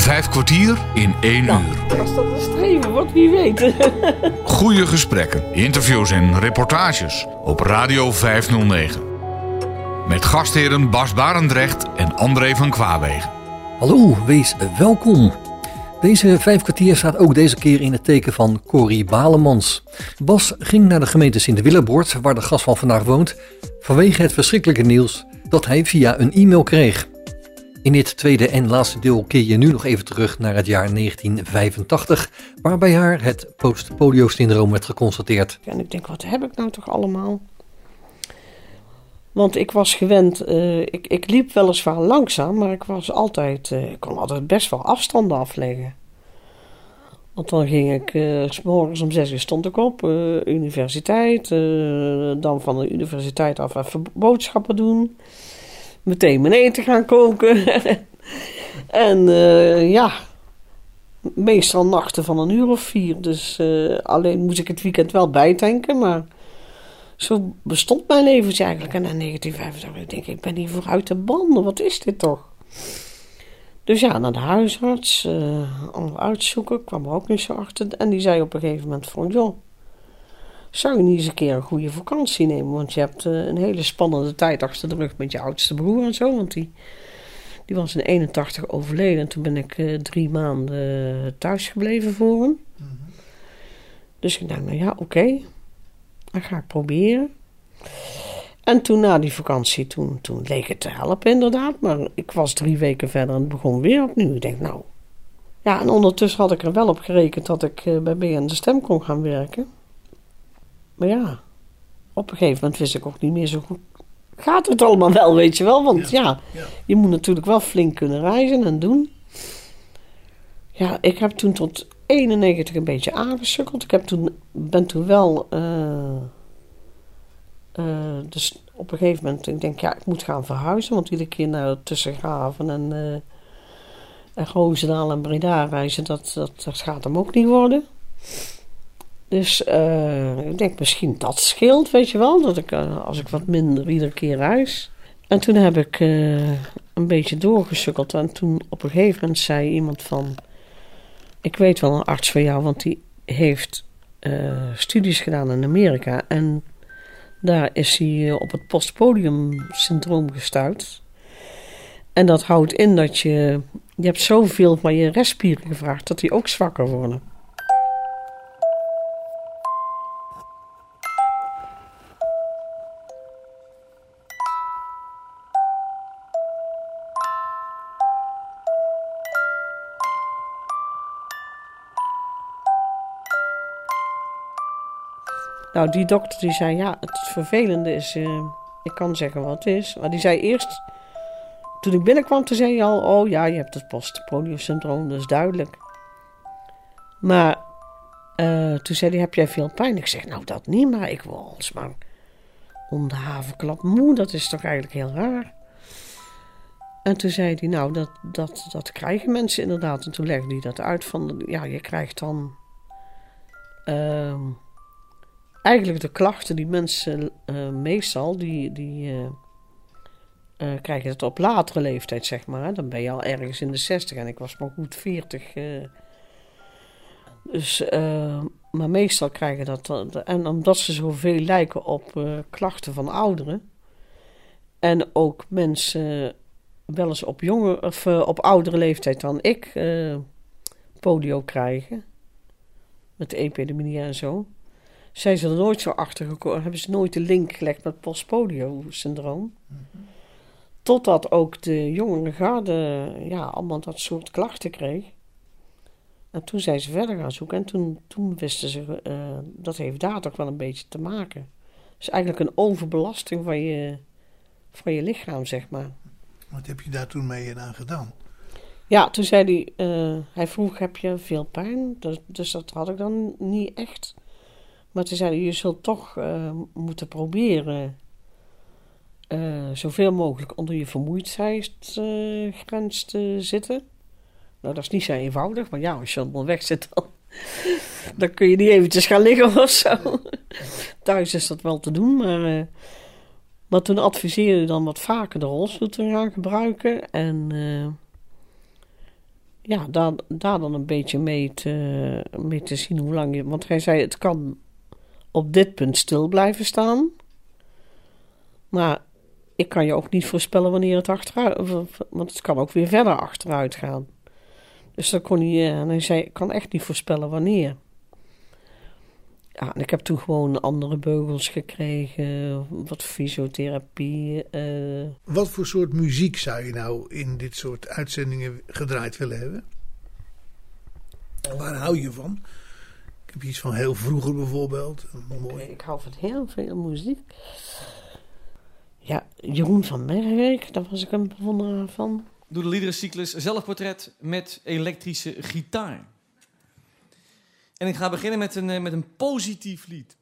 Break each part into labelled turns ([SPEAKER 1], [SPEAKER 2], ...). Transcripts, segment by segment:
[SPEAKER 1] Vijf kwartier in één uur.
[SPEAKER 2] Als dat een streven wordt, wie weet.
[SPEAKER 1] Goede gesprekken, interviews en reportages op Radio 509. Met gastheren Bas Barendrecht en André van Kwaabegen.
[SPEAKER 3] Hallo, wees welkom. Deze vijf kwartier staat ook deze keer in het teken van Corrie Balemans. Bas ging naar de gemeente Sint-Willebord, waar de gast van vandaag woont, vanwege het verschrikkelijke nieuws dat hij via een e-mail kreeg. In dit tweede en laatste deel keer je nu nog even terug naar het jaar 1985, waarbij haar het post-polio-syndroom werd geconstateerd.
[SPEAKER 2] En ik denk, wat heb ik nou toch allemaal? Want ik was gewend, uh, ik, ik liep weliswaar langzaam, maar ik was altijd, uh, ik kon altijd best wel afstanden afleggen. Want dan ging ik, uh, s morgens om zes uur stond ik op, universiteit, dan van de universiteit af even boodschappen doen meteen mijn eten gaan koken. en uh, ja, meestal nachten van een uur of vier. Dus uh, alleen moest ik het weekend wel bijtanken, maar zo bestond mijn leventje eigenlijk. En in 1985 denk ik, ik ben hier vooruit de banden, wat is dit toch? Dus ja, naar de huisarts, uh, allemaal uitzoeken, kwam er ook niet zo achter. En die zei op een gegeven moment van, joh, zou je niet eens een keer een goede vakantie nemen? Want je hebt uh, een hele spannende tijd achter de rug met je oudste broer en zo. Want die, die was in 81 overleden. En toen ben ik uh, drie maanden thuis gebleven voor hem. Mm -hmm. Dus ik dacht, nou ja, oké. Okay. Dan ga ik proberen. En toen na die vakantie, toen, toen leek het te helpen inderdaad. Maar ik was drie weken verder en het begon weer opnieuw. Ik denk, nou... Ja, en ondertussen had ik er wel op gerekend dat ik uh, bij BN de Stem kon gaan werken. Maar ja, op een gegeven moment wist ik ook niet meer zo goed. Gaat het allemaal wel, weet je wel? Want ja, ja, ja, je moet natuurlijk wel flink kunnen reizen en doen. Ja, ik heb toen tot 91 een beetje aangesukkeld. Ik heb toen, ben toen wel. Uh, uh, dus op een gegeven moment, ik denk, ja, ik moet gaan verhuizen. Want iedere keer naar Tussengraven en, uh, en Roosendaal en Breda reizen, dat, dat, dat gaat hem ook niet worden. Dus uh, ik denk misschien dat scheelt, weet je wel. Dat ik, uh, als ik wat minder iedere keer reis. En toen heb ik uh, een beetje doorgesukkeld. En toen op een gegeven moment zei iemand van... Ik weet wel een arts van jou, want die heeft studies gedaan in Amerika. En daar is hij op het postpodium syndroom gestuurd. En dat houdt in dat je... Je hebt zoveel van je restspieren gevraagd dat die ook zwakker worden. Nou, die dokter die zei, ja, het vervelende is, uh, ik kan zeggen wat het is. Maar die zei eerst, toen ik binnenkwam, toen zei hij al, oh ja, je hebt het postpolio-syndroom, dat is duidelijk. Maar uh, toen zei hij, heb jij veel pijn? Ik zeg, nou dat niet, maar ik wil alsmaar om de havenklap moe, dat is toch eigenlijk heel raar. En toen zei hij, nou, dat, dat, dat krijgen mensen inderdaad. En toen legde hij dat uit van, ja, je krijgt dan... Uh, eigenlijk de klachten die mensen uh, meestal, die, die uh, uh, krijgen het op latere leeftijd, zeg maar. Dan ben je al ergens in de 60 en ik was maar goed 40. dus, maar meestal krijgen dat, en omdat ze zoveel lijken op klachten van ouderen. En ook mensen wel eens op, jonge, of, op oudere leeftijd dan ik polio krijgen. Met de epidemie en zo zijn ze er nooit zo achter gekomen, hebben ze nooit de link gelegd met postpolio-syndroom. Mm -hmm. Totdat ook de jongere garde ja, allemaal dat soort klachten kreeg. En toen zijn ze verder gaan zoeken en toen, toen wisten ze, uh, dat heeft daar toch wel een beetje te maken. Dus eigenlijk een overbelasting van je, van je lichaam, zeg maar.
[SPEAKER 4] Wat heb je daar toen mee aan gedaan?
[SPEAKER 2] Ja, toen zei hij, uh, hij vroeg, heb je veel pijn? Dus, dus dat had ik dan niet echt. Maar toen zeiden je zult toch uh, moeten proberen uh, zoveel mogelijk onder je vermoeidheidsgrens te zitten. Nou, dat is niet zo eenvoudig, maar ja, als je allemaal weg zit, dan, kun je niet eventjes gaan liggen of zo. Thuis is dat wel te doen, maar, uh, maar toen adviseerde dan wat vaker de rolstoel te gaan gebruiken. En ja, daar, daar dan een beetje mee te, mee te zien hoe lang je... Want hij zei, het kan op dit punt stil blijven staan. Maar ik kan je ook niet voorspellen wanneer het achteruit... Want het kan ook weer verder achteruit gaan. Dus dat kon hij... En hij zei, ik kan echt niet voorspellen wanneer. Ja, en ik heb toen gewoon andere beugels gekregen, wat fysiotherapie. Uh...
[SPEAKER 4] Wat voor soort muziek zou je nou in dit soort uitzendingen gedraaid willen hebben? Waar hou je van? Ik heb iets van heel vroeger bijvoorbeeld.
[SPEAKER 2] Mooi. Ik hou van heel veel muziek. Ja, Jeroen van Merwijk, daar was ik een bewonderaar van.
[SPEAKER 5] Doe de liederencyclus zelfportret met elektrische gitaar. En ik ga beginnen met een, eh, met een positief lied.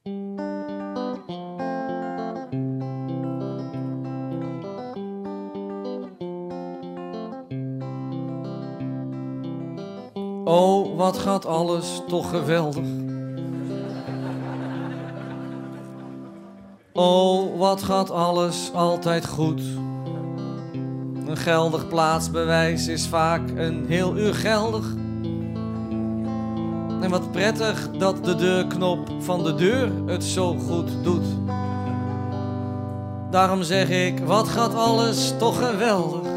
[SPEAKER 5] Oh, wat gaat alles toch geweldig. Oh, wat gaat alles altijd goed. Een geldig plaatsbewijs is vaak een heel uur geldig. En wat prettig dat de deurknop van de deur het zo goed doet. Daarom zeg ik, wat gaat alles toch geweldig.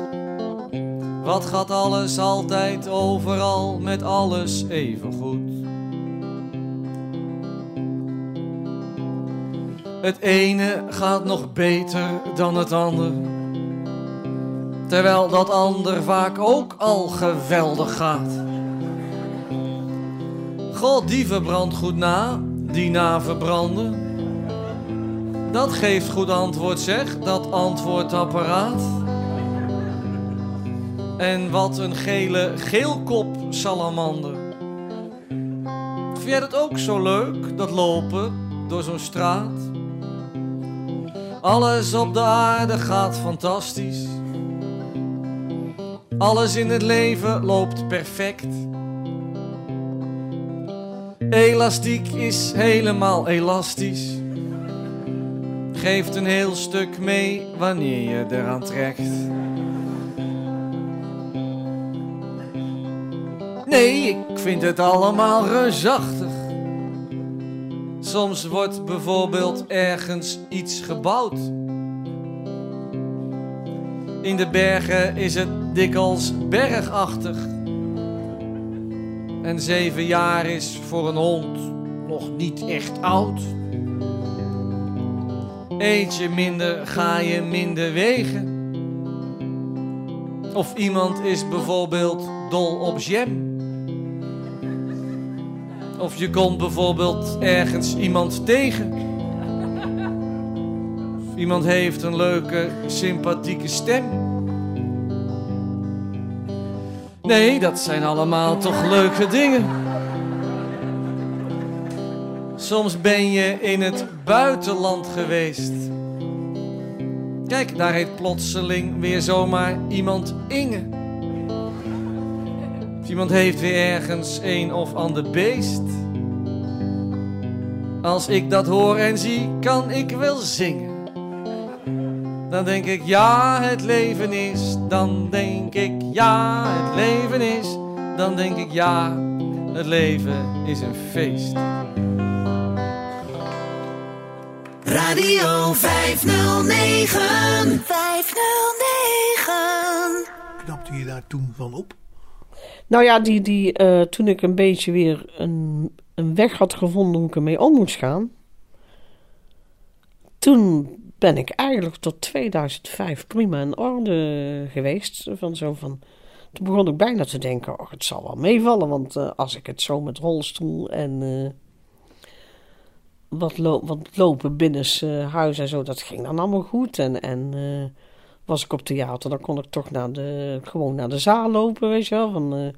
[SPEAKER 5] Wat gaat alles altijd overal met alles even goed. Het ene gaat nog beter dan het ander. Terwijl dat ander vaak ook al geweldig gaat. God, die verbrandt goed na, die na verbranden. Dat geeft goed antwoord, zeg, dat antwoordapparaat. En wat een gele geelkop salamander. Vind jij dat ook zo leuk, dat lopen door zo'n straat? Alles op de aarde gaat fantastisch. Alles in het leven loopt perfect. Elastiek is helemaal elastisch. Geeft een heel stuk mee wanneer je eraan trekt. Nee, ik vind het allemaal reusachtig. Soms wordt bijvoorbeeld ergens iets gebouwd. In de bergen is het dikwijls bergachtig. En zeven jaar is voor een hond nog niet echt oud. Eet je minder, ga je minder wegen. Of iemand is bijvoorbeeld dol op jam. Of je komt bijvoorbeeld ergens iemand tegen. Of iemand heeft een leuke, sympathieke stem. Nee, dat zijn allemaal toch leuke dingen. Soms ben je in het buitenland geweest. Kijk, daar heet plotseling weer zomaar iemand Inge. Iemand heeft weer ergens een of ander beest. Als ik dat hoor en zie, kan ik wel zingen. Dan denk ik ja, het leven is. Dan denk ik ja, het leven is. Dan denk ik ja, het leven is een feest.
[SPEAKER 6] Radio 509. 509.
[SPEAKER 4] Knapte je daar toen van op?
[SPEAKER 2] Nou ja, die, die, uh, toen ik een beetje weer een, een weg had gevonden hoe ik ermee om moest gaan. Toen ben ik eigenlijk tot 2005 prima in orde geweest. Van zo van, toen begon ik bijna te denken, oh, het zal wel meevallen. Want uh, als ik het zo met rolstoel en uh, wat, wat lopen binnen huis en zo, dat ging dan allemaal goed. En, en was ik op theater, dan kon ik toch naar de, gewoon naar de zaal lopen, weet je wel. Van, mm -hmm.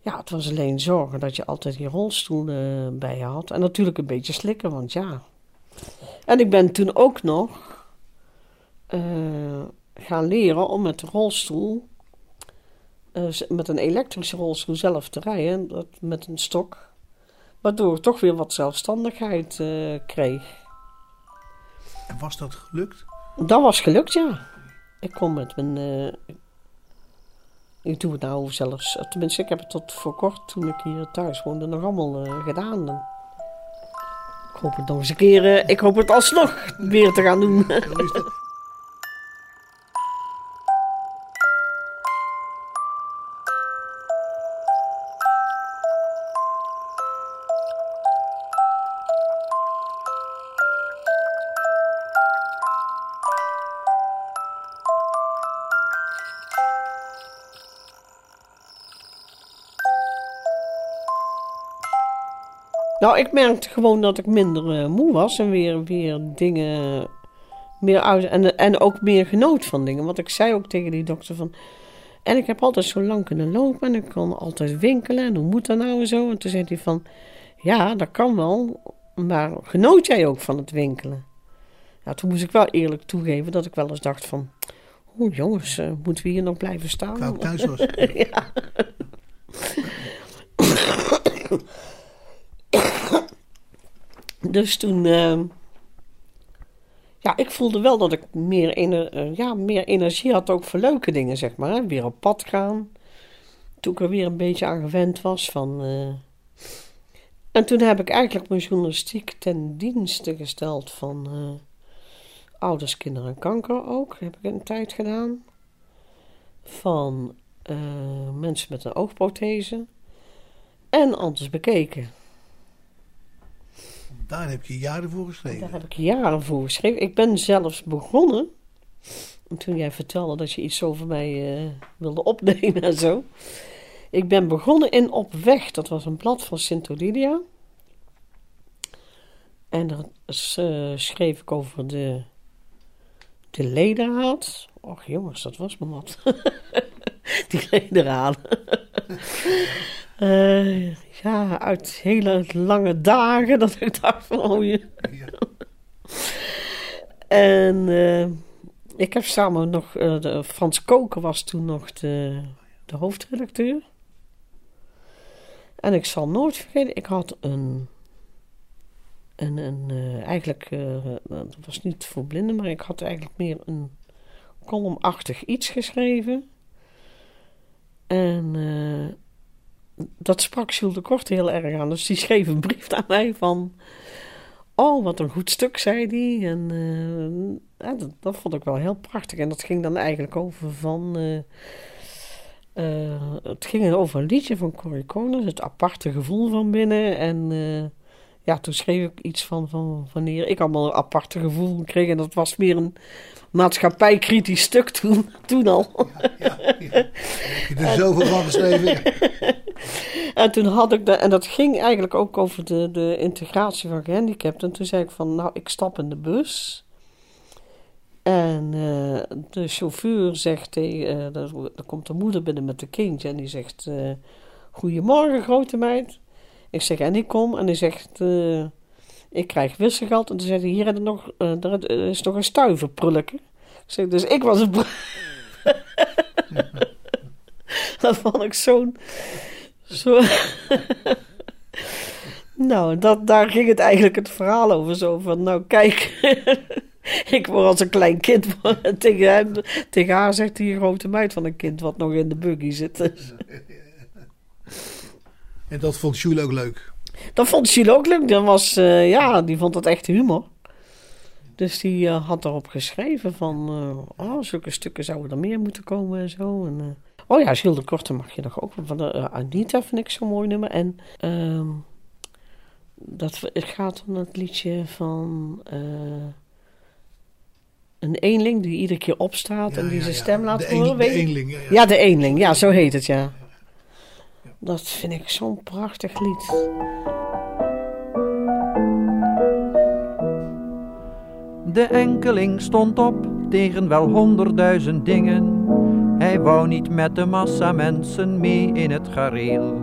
[SPEAKER 2] Ja, het was alleen zorgen dat je altijd die rolstoel bij je had. En natuurlijk een beetje slikken, want ja, en ik ben toen ook nog uh, gaan leren om met de rolstoel, met een elektrische rolstoel zelf te rijden, dat, met een stok. Waardoor ik toch weer wat zelfstandigheid kreeg.
[SPEAKER 4] En was dat gelukt?
[SPEAKER 2] Dat was gelukt, ja. Ik kon met mijn. Ik doe het nou zelfs, tenminste ik heb het tot voor kort toen ik hier thuis woonde nog allemaal eh, gedaan. Ik hoop het nog eens een keer, eh, ik hoop het alsnog weer te gaan doen. Nou, ik merkte gewoon dat ik minder eh, moe was en weer, weer dingen meer uit en, en ook meer genoot van dingen. Want ik zei ook tegen die dokter van. En ik heb altijd zo lang kunnen lopen en ik kon altijd winkelen. En hoe moet dat nou en zo? En toen zei hij van. Ja, dat kan wel. Maar genoot jij ook van het winkelen? Ja, toen moest ik wel eerlijk toegeven dat ik wel eens dacht van. Oeh jongens, eh, moeten we hier nog blijven staan?
[SPEAKER 4] Ik thuis was.
[SPEAKER 2] ja. dus toen. ehm, ja, ik voelde wel dat ik meer, eh, ja, meer energie had ook voor leuke dingen, zeg maar. Weer op pad gaan. Toen ik er weer een beetje aan gewend was van. eh, En toen heb ik eigenlijk mijn journalistiek ten dienste gesteld van eh, ouders, kinderen en kanker ook. Heb ik een tijd gedaan. Van mensen met een oogprothese. En anders bekeken.
[SPEAKER 4] Daar heb je jaren voor
[SPEAKER 2] Daar
[SPEAKER 4] geschreven.
[SPEAKER 2] heb ik jaren voor geschreven. Ik ben zelfs begonnen. en Toen jij vertelde dat je iets over mij eh, wilde opnemen en zo. Ik ben begonnen in Op Weg. Dat was een blad van Sint Odilia. En daar eh, schreef ik over de, de ledenraad. Och jongens, dat was me wat. Die ledenraad. Eh, ja, uit hele lange dagen dat ik dacht van, oh je...
[SPEAKER 4] Ja.
[SPEAKER 2] En eh, ik heb samen nog, eh, de, Frans Koken was toen nog de, de hoofdredacteur. En ik zal nooit vergeten, ik had een, een, een eigenlijk, dat was niet voor blinden, maar ik had eigenlijk meer een columnachtig iets geschreven. En dat sprak Jules de Kort heel erg aan. Dus die schreef een brief aan mij van... Oh, wat een goed stuk, zei hij. En eh, dat, vond ik wel heel prachtig. En dat ging dan eigenlijk over van... eh, eh, het ging over een liedje van Corrie Koners, het aparte gevoel van binnen. En ja, toen schreef ik iets van, van wanneer ik allemaal een aparte gevoel kreeg. En dat was meer een maatschappijkritisch stuk toen, toen al.
[SPEAKER 4] Ja, ja. Heb je er zoveel van geschreven.
[SPEAKER 2] En toen had ik de, en dat ging eigenlijk ook over de, de integratie van gehandicapten. En toen zei ik van, nou, ik stap in de bus. En eh, de chauffeur zegt tegen, eh, er, er komt de moeder binnen met de kindje en die zegt, eh, goedemorgen grote meid. Ik zeg, en ik kom. En die zegt, eh, ik krijg wisselgeld. En toen zei hij, hier nog, eh, is nog een stuiver prulleke. Dus ik was een Dat vond ik zo'n... Zo... nou, dat, daar ging het eigenlijk het verhaal over. Zo van, nou kijk, ik word als een klein kind tegen, hem, tegen haar zegt die grote meid van een kind wat nog in de buggy zit.
[SPEAKER 4] En dat vond Jules ook leuk.
[SPEAKER 2] Dat vond Jules ook leuk. Dat was, eh, ja, die vond dat echt humor. Dus die eh, had erop geschreven van, eh, oh, zulke stukken zouden er meer moeten komen en zo. En, oh ja, Jules de Korte mag je nog ook. Van de, Anita vind ik zo'n mooi nummer. En ehm, dat het gaat om het liedje van een eenling die iedere keer opstaat
[SPEAKER 4] Ja,
[SPEAKER 2] en die
[SPEAKER 4] ja,
[SPEAKER 2] zijn
[SPEAKER 4] ja.
[SPEAKER 2] stem laat
[SPEAKER 4] de
[SPEAKER 2] horen.
[SPEAKER 4] een- De eenling. Ja,
[SPEAKER 2] de eenling. Ja, zo heet het, ja. Dat vind ik zo'n prachtig lied.
[SPEAKER 6] De enkeling stond op tegen wel honderdduizend dingen. Hij wou niet met de massa mensen mee in het gareel.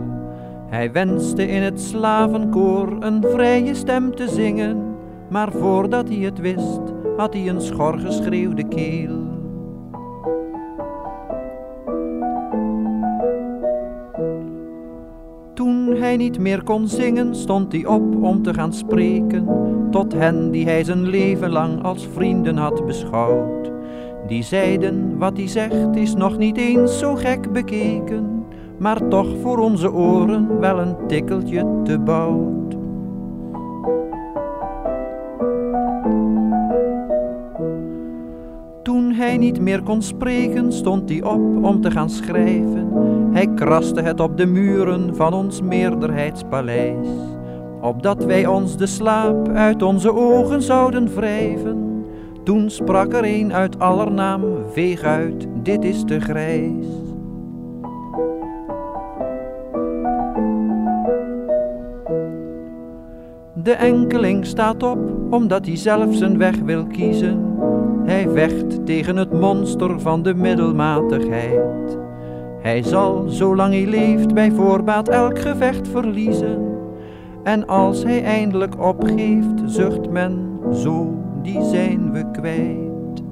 [SPEAKER 6] Hij wenste in het slavenkoor een vrije stem te zingen. Maar voordat hij het wist, had hij een schor geschreeuwde keel. Toen hij niet meer kon zingen, stond hij op om te gaan spreken tot hen die hij zijn leven lang als vrienden had beschouwd, Die zeiden wat hij zegt is nog niet eens zo gek bekeken, maar toch voor onze oren wel een tikkeltje te bout. Toen hij niet meer kon spreken, stond hij op om te gaan schrijven. Hij kraste het op de muren van ons meerderheidspaleis, opdat wij ons de slaap uit onze ogen zouden wrijven. Toen sprak er een uit aller naam, veeg uit, dit is te grijs. De enkeling staat op, omdat hij zelf zijn weg wil kiezen. Hij vecht tegen het monster van de middelmatigheid. Hij zal, zolang hij leeft, bij voorbaat elk gevecht verliezen. En als hij eindelijk opgeeft, zucht men, zo, die zijn we kwijt.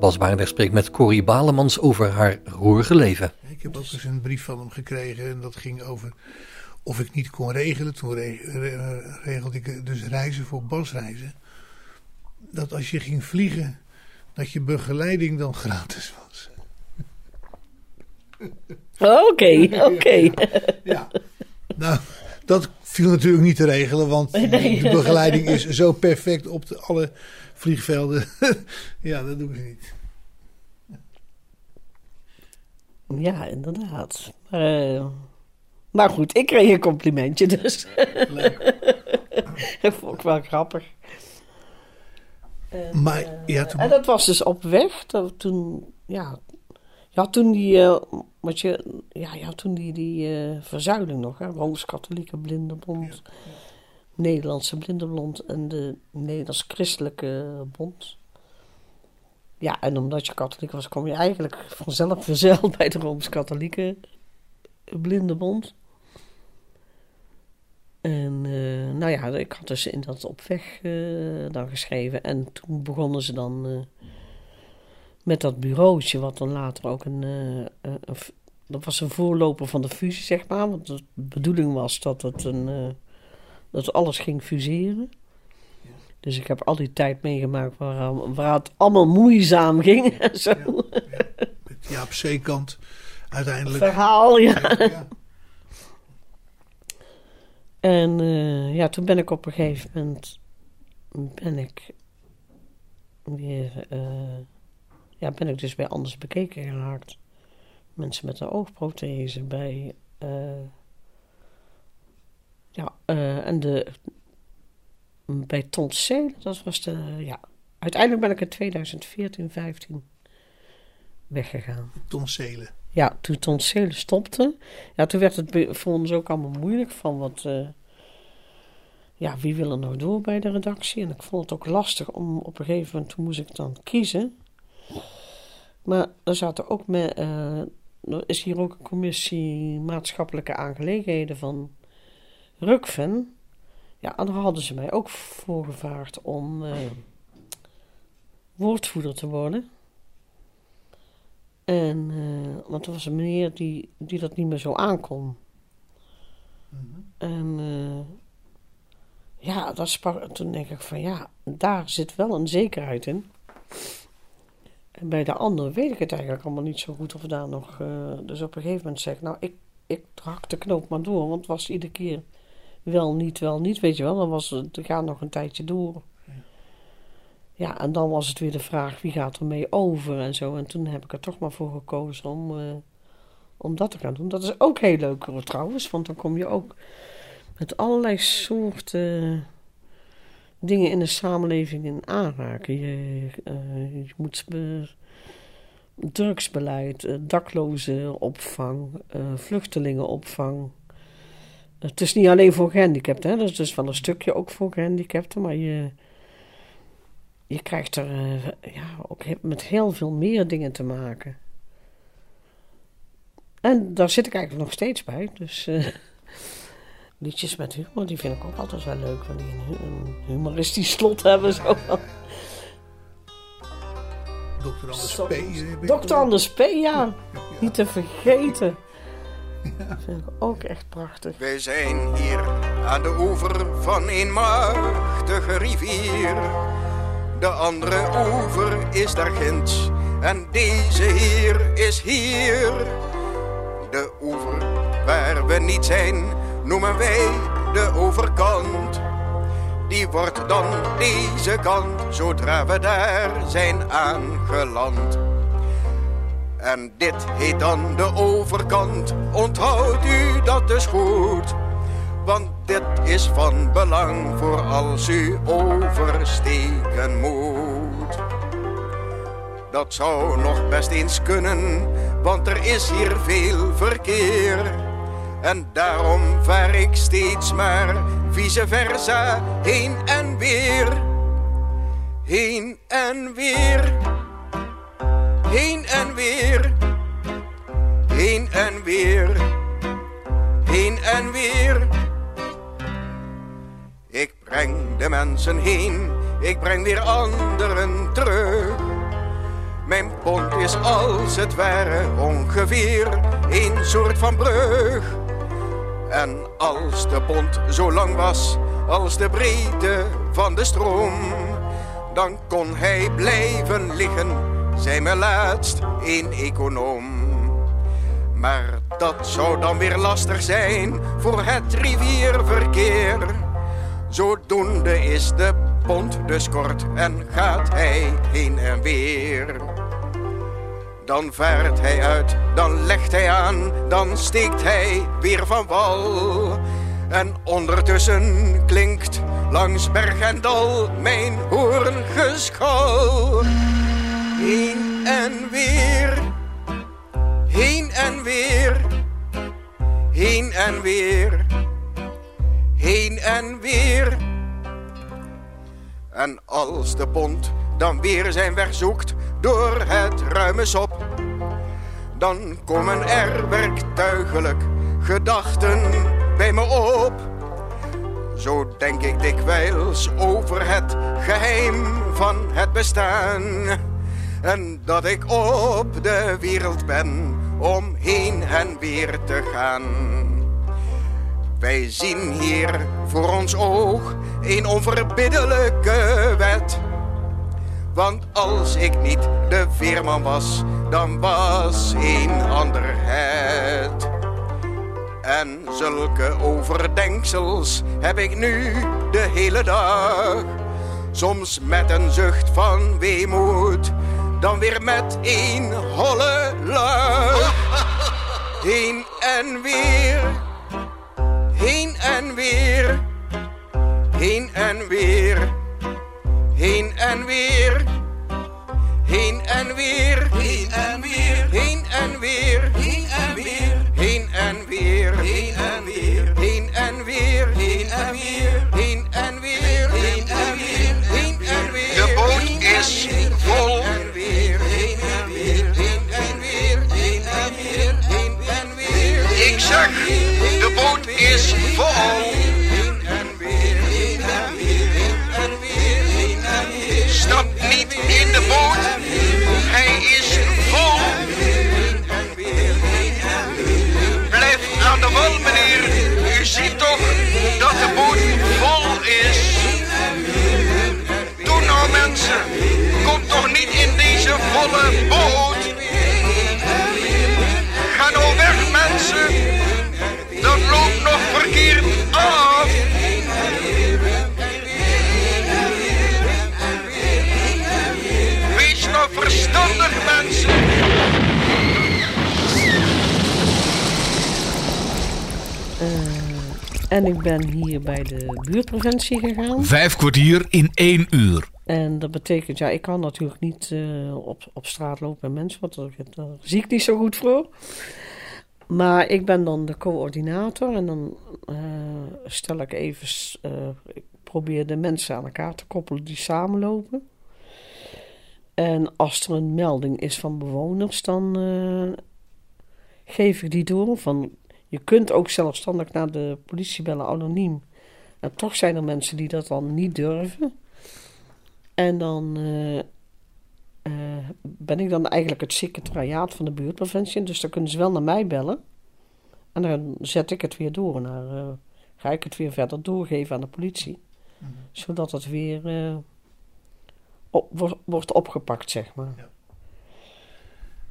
[SPEAKER 3] Bas Barendrecht spreekt met Corrie Balemans over haar roerige leven.
[SPEAKER 4] Ik heb ook eens een brief van hem gekregen en dat ging over of ik niet kon regelen. Toen re re regelde ik dus reizen voor basreizen. Dat als je ging vliegen, dat je begeleiding dan gratis was.
[SPEAKER 2] Oké, oké.
[SPEAKER 4] Ja, nou, dat viel natuurlijk niet te regelen, want de begeleiding is zo perfect op de, alle vliegvelden. ja, dat doen ze niet.
[SPEAKER 2] Ja, inderdaad. Maar, uh, maar goed, ik kreeg een complimentje dus. dat vond ik wel grappig. En,
[SPEAKER 4] maar, ja,
[SPEAKER 2] uh,
[SPEAKER 4] toen...
[SPEAKER 2] en dat was dus op weg. Dat, toen, ja, ja, toen die, uh, wat je, ja, ja, toen die, die verzuiling nog, hè, Rooms-Katholieke Blindenbond, ja, ja. Nederlandse Blindenbond en de Nederlands Christelijke Bond. Ja, en omdat je katholiek was, kom je eigenlijk vanzelf verzeild bij de Rooms-Katholieke Blindenbond. En uh, nou ja, ik had dus in dat op weg uh, dan geschreven. En toen begonnen ze dan uh, met dat bureautje, wat dan later ook een, een, Dat was een voorloper van de fusie, zeg maar. Want de bedoeling was dat het een. dat alles ging fuseren. Dus ik heb al die tijd meegemaakt waar, waar het allemaal moeizaam ging. En zo.
[SPEAKER 4] Ja, ja. Met Jaap Zeekant uiteindelijk.
[SPEAKER 2] Verhaal, ja. ja. En uh, ja, toen ben ik op een gegeven moment ben ik weer uh, ja, ben ik dus bij anders bekeken geraakt. Mensen met een oogprothese bij uh, ja, en de bij Tontzelen, dat was de, ja, uiteindelijk ben ik in 2014, 15 weggegaan.
[SPEAKER 4] Tontzelen.
[SPEAKER 2] Ja, toen Tontzelen stopte, ja, toen werd het voor ons ook allemaal moeilijk van wat, uh, ja, wie wil er nou door bij de redactie? En ik vond het ook lastig om op een gegeven moment, toen moest ik dan kiezen. Maar er zaten ook met, uh, er is hier ook een commissie maatschappelijke aangelegenheden van Rukven. Ja, en daar hadden ze mij ook voorgevaard om uh, woordvoerder te worden. En, uh, want er was een meneer die, die dat niet meer zo aankon. Mm-hmm. En uh, ja, dat sprak, toen denk ik van ja, daar zit wel een zekerheid in. En bij de andere weet ik het eigenlijk allemaal niet zo goed of daar nog. dus op een gegeven moment zeg ik, nou, ik, ik hak de knoop maar door, want het was iedere keer wel niet, wel niet, weet je wel. Dan was het, gaat nog een tijdje door. Ja. en dan was het weer de vraag, wie gaat er mee over en zo. En toen heb ik er toch maar voor gekozen om, uh, om dat te gaan doen. Dat is ook heel leuk trouwens, want dan kom je ook met allerlei soorten dingen in de samenleving in aanraken. Je, uh, je moet... Uh, drugsbeleid, daklozenopvang, vluchtelingenopvang, het is niet alleen voor gehandicapten, hè? dat is dus wel een stukje ook voor gehandicapten, maar je, je krijgt er uh, ja, ook met heel veel meer dingen te maken. En daar zit ik eigenlijk nog steeds bij, dus uh, liedjes met humor, die vind ik ook altijd wel leuk, wanneer die een, humoristisch slot hebben. Zo.
[SPEAKER 4] Dr. Anders P.
[SPEAKER 2] Dr. Anders P, ja. ja. Niet te vergeten. Dat vind ik ook echt prachtig.
[SPEAKER 7] Wij zijn hier aan de oever van een machtige rivier. De andere oever is daar ginds en deze hier is hier. De oever waar we niet zijn noemen wij de overkant. Die wordt dan deze kant zodra we daar zijn aangeland. En dit heet dan de overkant, onthoudt u dat dus goed. Want dit is van belang voor als u oversteken moet. Dat zou nog best eens kunnen, want er is hier veel verkeer. En daarom vaar ik steeds maar vice versa heen en weer. Heen en weer. Heen en weer. Heen en weer. Heen en weer. Mensen heen, ik breng weer anderen terug. Mijn pont is als het ware ongeveer een soort van brug. En als de pont zo lang was als de breedte van de stroom, dan kon hij blijven liggen, zei me laatst een econoom. Maar dat zou dan weer lastig zijn voor het rivierverkeer. Zodoende is de pont dus kort en gaat hij heen en weer. Dan vaart hij uit, dan legt hij aan, dan steekt hij weer van wal. En ondertussen klinkt langs berg en dal mijn hoorngeschal. Heen en weer, heen en weer, heen en weer, heen en weer. En als de pont dan weer zijn weg zoekt door het ruime sop, dan komen er werktuigelijk gedachten bij me op. Zo denk ik dikwijls over het geheim van het bestaan. En dat ik op de wereld ben om heen en weer te gaan. Wij zien hier voor ons oog een onverbiddelijke wet. Want als ik niet de veerman was, dan was een ander het. En zulke overdenksels heb ik nu de hele dag. Soms met een zucht van weemoed, dan weer met een holle lach. Heen en weer, heen en weer, heen en weer, heen en weer. Heen en weer, heen en weer, heen en weer, heen en weer, heen en weer, heen en weer, heen en weer, heen en weer, heen en weer, heen en weer, heen en weer. De boot is vol. Ik zeg, is vol. Stap niet in de boot, hij is vol. Blijf aan de wal, meneer. U ziet toch dat de boot vol is. Doe nou, mensen. Kom toch niet in deze volle boot. Verkeerd af. Wees nou verstandig, mensen.
[SPEAKER 2] En ik ben hier bij de buurtpreventie gegaan.
[SPEAKER 1] Vijf kwartier in één uur.
[SPEAKER 2] En dat betekent, ja, ik kan natuurlijk niet eh, op, op straat lopen met mensen, want daar, daar zie ik niet zo goed voor. Maar ik ben dan de coördinator en dan eh, stel ik even, eh, ik probeer de mensen aan elkaar te koppelen die samenlopen. En als er een melding is van bewoners, dan eh, geef ik die door. Van, je kunt ook zelfstandig naar de politie bellen, anoniem. En toch zijn er mensen die dat dan niet durven. En dan eh, ben ik dan eigenlijk het secretariaat van de buurtpreventie. Dus dan kunnen ze wel naar mij bellen. En dan zet ik het weer door naar eh, ga ik het weer verder doorgeven aan de politie.
[SPEAKER 4] Mhm.
[SPEAKER 2] Zodat het weer eh, op, wordt, wordt opgepakt, zeg maar.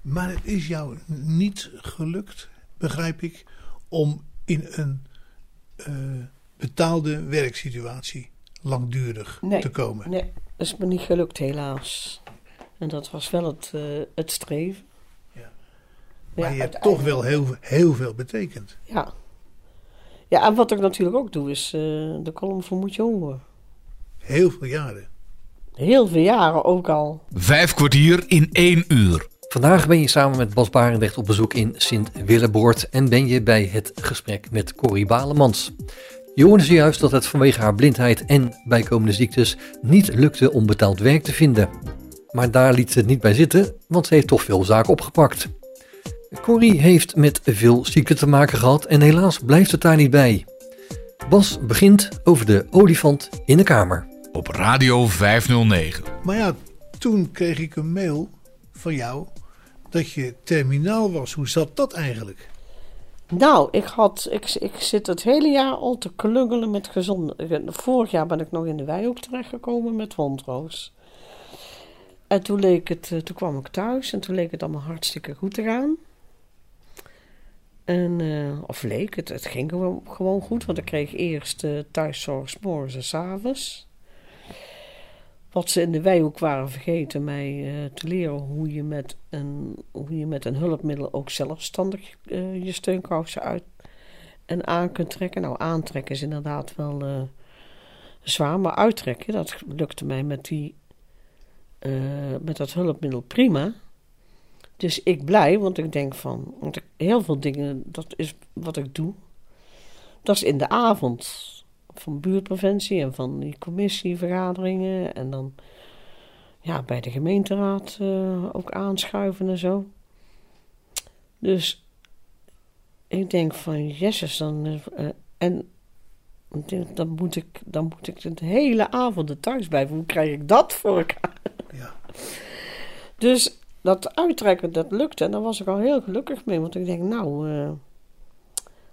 [SPEAKER 4] Maar het is jou niet gelukt, begrijp ik, om in een betaalde werksituatie langdurig
[SPEAKER 2] Nee.
[SPEAKER 4] te komen.
[SPEAKER 2] Nee, dat is me niet gelukt helaas. En dat was wel het, eh, het streven.
[SPEAKER 4] Ja.
[SPEAKER 2] Ja,
[SPEAKER 4] Maar je hebt toch wel heel, heel veel betekend.
[SPEAKER 2] Ja. Ja, en wat ik natuurlijk ook doe is eh, de column voor Moet je horen.
[SPEAKER 4] Heel veel jaren.
[SPEAKER 2] Heel veel jaren ook al.
[SPEAKER 1] Vijf kwartier in één uur.
[SPEAKER 3] Vandaag ben je samen met Bas Barendrecht op bezoek in Sint-Willeboord en ben je bij het gesprek met Corrie Balemans. Je hoorde zojuist dat het vanwege haar blindheid en bijkomende ziektes niet lukte om betaald werk te vinden. Maar daar liet ze het niet bij zitten, want ze heeft toch veel zaken opgepakt. Corrie heeft met veel ziekte te maken gehad en helaas blijft het daar niet bij. Bas begint over de olifant in de kamer.
[SPEAKER 1] Op Radio 509.
[SPEAKER 4] Maar ja, toen kreeg ik een mail van jou dat je terminaal was. Hoe zat dat eigenlijk?
[SPEAKER 2] Nou, ik, had, ik, ik zit het hele jaar al te klungelen met gezond. Vorig jaar ben ik nog in de Wijhoek terechtgekomen met wondroos. En toen, leek het, eh, toen kwam ik thuis en toen leek het allemaal hartstikke goed te gaan. En, eh, of leek het, het ging gewoon, goed, want ik kreeg eerst eh thuiszorg 's morgens en avonds. Wat ze in de Wijhoek waren vergeten mij te leren hoe je, met een, hoe je met een hulpmiddel ook zelfstandig je steunkousen uit en aan kunt trekken. Nou, aantrekken is inderdaad wel zwaar, maar uittrekken, dat lukte mij met, die, eh, met dat hulpmiddel prima. Dus ik blij, want ik denk van, want ik, heel veel dingen, dat is wat ik doe, dat is in de avond van buurtpreventie en van die commissievergaderingen en dan ja, bij de gemeenteraad eh, ook aanschuiven en zo. Dus ik denk van, jezus, dan, eh, en dan moet ik, dan moet ik de hele avond er thuis blijven. Hoe krijg ik dat voor elkaar? Dus dat uittrekken, dat lukte. En daar was ik al heel gelukkig mee. Want ik denk, nou, eh,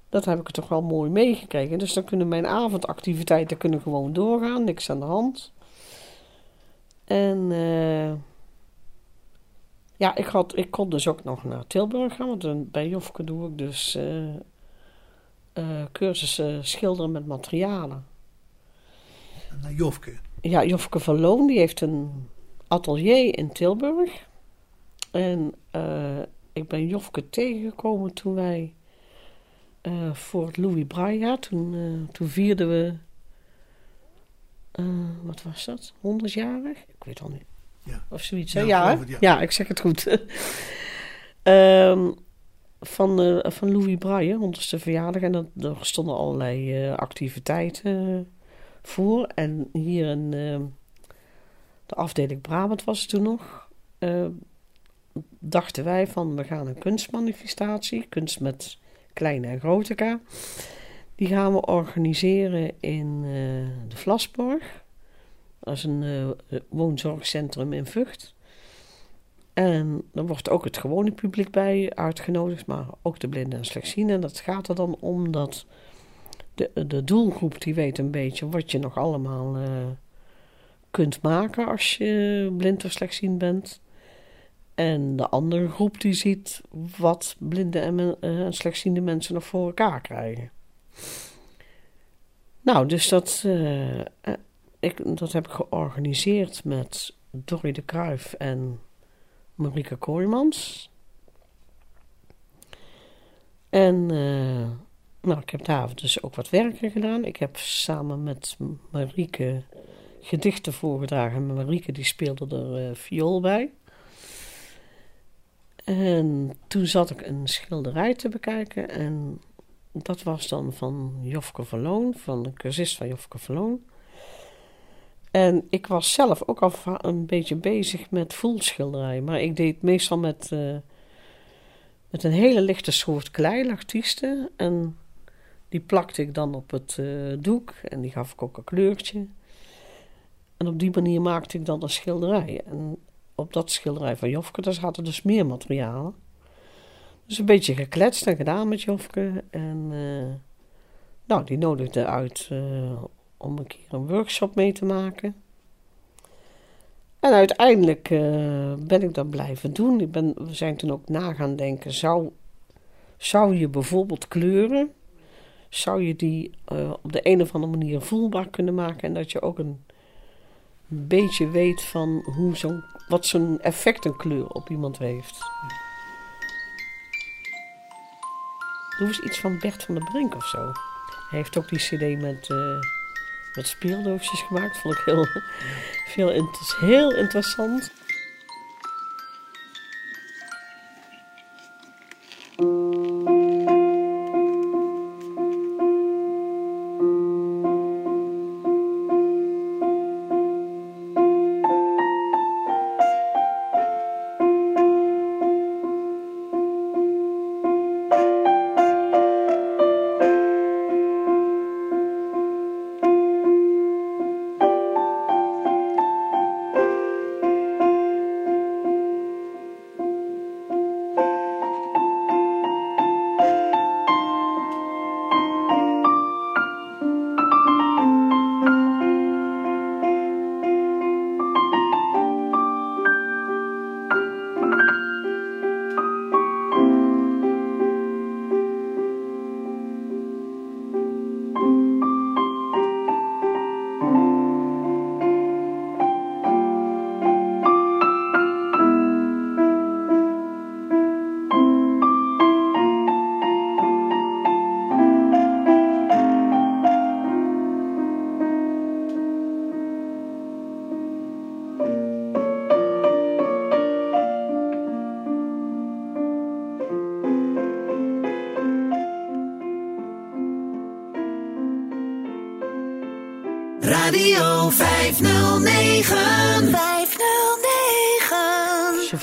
[SPEAKER 2] dat heb ik toch wel mooi meegekregen. Dus dan kunnen mijn avondactiviteiten kunnen gewoon doorgaan. Niks aan de hand. En eh, ja, ik, had, ik kon dus ook nog naar Tilburg gaan. Want bij Jofke doe ik dus eh, cursussen schilderen met materialen.
[SPEAKER 4] Naar Jofke.
[SPEAKER 2] Ja, Jofke van Loon, die heeft een atelier in Tilburg. En eh, ik ben Jofke tegengekomen toen wij eh, voor het Louis Braille, toen, eh, toen vierden we, wat was dat, 100-jarig? Ik weet al niet.
[SPEAKER 4] Ja.
[SPEAKER 2] Of zoiets?
[SPEAKER 4] Ja,
[SPEAKER 2] Ja,
[SPEAKER 4] geloof
[SPEAKER 2] hè?
[SPEAKER 4] het, ja.
[SPEAKER 2] ja. ik zeg het goed. Ehm, van, van Louis Braille, 100ste verjaardag. En dat, er stonden allerlei activiteiten voor. En hier eh, de afdeling Brabant was het toen nog. eh, dachten wij van we gaan een kunstmanifestatie, kunst met kleine en grote K. Die gaan we organiseren in eh, de Vlasborg. Dat is een eh, woonzorgcentrum in Vught. En er wordt ook het gewone publiek bij uitgenodigd, maar ook de blinden en slechtzienden. En dat gaat er dan om dat de, de doelgroep die weet een beetje wat je nog allemaal kunt maken als je blind of slechtziend bent. En de andere groep die ziet wat blinde en eh, en slechtziende mensen nog voor elkaar krijgen. Nou, dus dat, eh, eh, ik, dat heb ik georganiseerd met Dorry de Kruif en Marieke Kooijmans. En nou, ik heb daar dus ook wat werken gedaan. Ik heb samen met Marieke gedichten voorgedragen. En Marieke die speelde er eh, viool bij. En toen zat ik een schilderij te bekijken. En dat was dan van Jofke Verloon, van de cursist van Jofke Verloon. En ik was zelf ook al een beetje bezig met voelschilderijen. Maar ik deed meestal met, eh, met een hele lichte soort klei, artiesten. En die plakte ik dan op het eh, doek. En die gaf ik ook een kleurtje. En op die manier maakte ik dan een schilderij. En op dat schilderij van Jofke, daar zaten dus meer materialen. Dus een beetje gekletst en gedaan met Jofke. En eh, Nou, die nodigde uit eh, om een keer een workshop mee te maken. En uiteindelijk eh, ben ik dat blijven doen. Ik ben, we zijn toen ook na gaan denken, zou, zou je bijvoorbeeld kleuren, zou je die op de een of andere manier voelbaar kunnen maken en dat je ook een beetje weet van hoe zo'n, wat zo'n effect een kleur op iemand heeft. Doe eens iets van Bert van der Brink of zo. Hij heeft ook die cd met, eh met speeldoosjes gemaakt. Vond ik heel, veel heel interessant.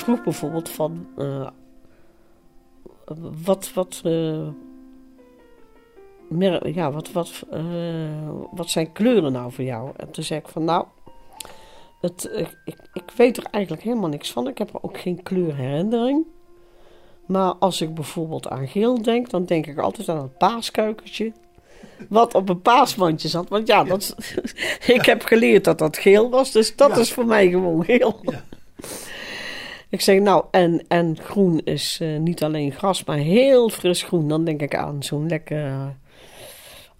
[SPEAKER 2] Vroeg bijvoorbeeld van... eh, wat... wat eh, mer- ja, wat, wat, eh, wat zijn kleuren nou voor jou? En toen zei ik van nou... Het, ik, ik, weet er eigenlijk helemaal niks van. Ik heb er ook geen kleurherinnering. Maar als ik bijvoorbeeld aan geel denk... dan denk ik altijd aan het paaskuikentje... wat op een paasmandje zat. Want ja, Dat, ik heb geleerd dat dat geel was. Dus dat
[SPEAKER 4] Ja.
[SPEAKER 2] is voor mij gewoon geel.
[SPEAKER 4] Ja.
[SPEAKER 2] Ik zeg nou, en, en groen is eh, niet alleen gras, maar heel fris groen. Dan denk ik aan zo'n lekker eh,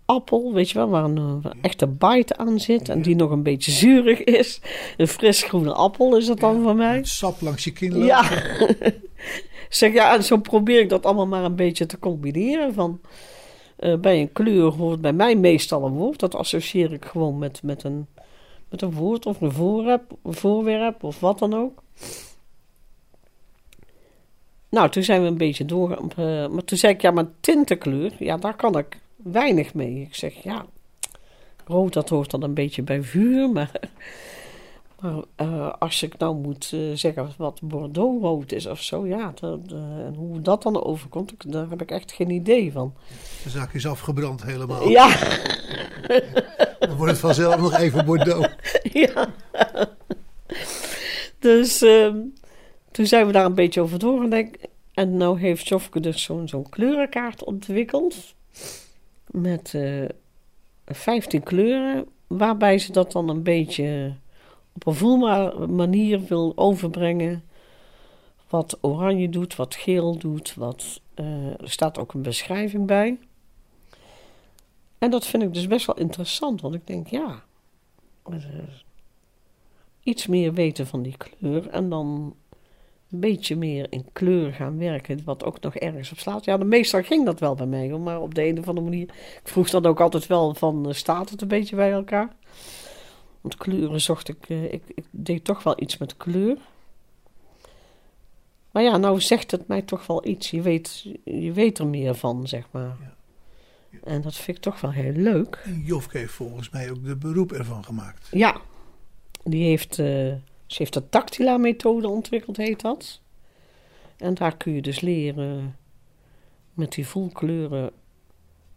[SPEAKER 2] appel, weet je wel, waar een, echte bite aan zit. En die nog een beetje zuurig is. Een fris groene appel is dat dan voor mij.
[SPEAKER 4] Sap langs je kin lopen.
[SPEAKER 2] Ja. Zeg ja, en zo probeer ik dat allemaal maar een beetje te combineren. Van, eh, bij een kleur hoort bij mij meestal een woord. Dat associeer ik gewoon met, met, een, met een woord of een voorwerp, een voorwerp of wat dan ook. Nou, toen zijn we een beetje door. eh, maar toen zei ik, ja, maar tintenkleur, ja, daar kan ik weinig mee. Ik zeg, ja, rood, dat hoort dan een beetje bij vuur, maar... Maar eh, als ik nou moet eh, zeggen wat Bordeaux-rood is of zo, ja, dat, en hoe dat dan overkomt, daar heb ik echt geen idee van.
[SPEAKER 4] De zaak is afgebrand helemaal.
[SPEAKER 2] Ja,
[SPEAKER 4] Dan wordt het vanzelf nog even Bordeaux.
[SPEAKER 2] ja. Dus ehm, toen zijn we daar een beetje over doorgedacht. En nou heeft Jofke dus zo'n kleurenkaart ontwikkeld. Met eh 15 kleuren. Waarbij ze dat dan een beetje op een voelbare manier wil overbrengen. Wat oranje doet, wat geel doet. Wat, eh, er staat ook een beschrijving bij. En dat vind ik dus best wel interessant. Want ik denk, ja, iets meer weten van die kleur en dan een beetje meer in kleur gaan werken, wat ook nog ergens op slaat. Ja, de meestal ging dat wel bij mij, maar op de een of andere manier. Ik vroeg dan ook altijd wel van, eh, staat het een beetje bij elkaar? Want kleuren zocht ik, eh, ik, ik deed toch wel iets met kleur. Maar ja, nou zegt het mij toch wel iets. Je weet, je weet er meer van, zeg maar. En dat vind ik toch wel heel leuk.
[SPEAKER 4] En Jofke heeft volgens mij ook de beroep ervan gemaakt.
[SPEAKER 2] Ja, die heeft, eh, ze heeft de Tactila-methode ontwikkeld, heet dat. En daar kun je dus leren met die voelkleuren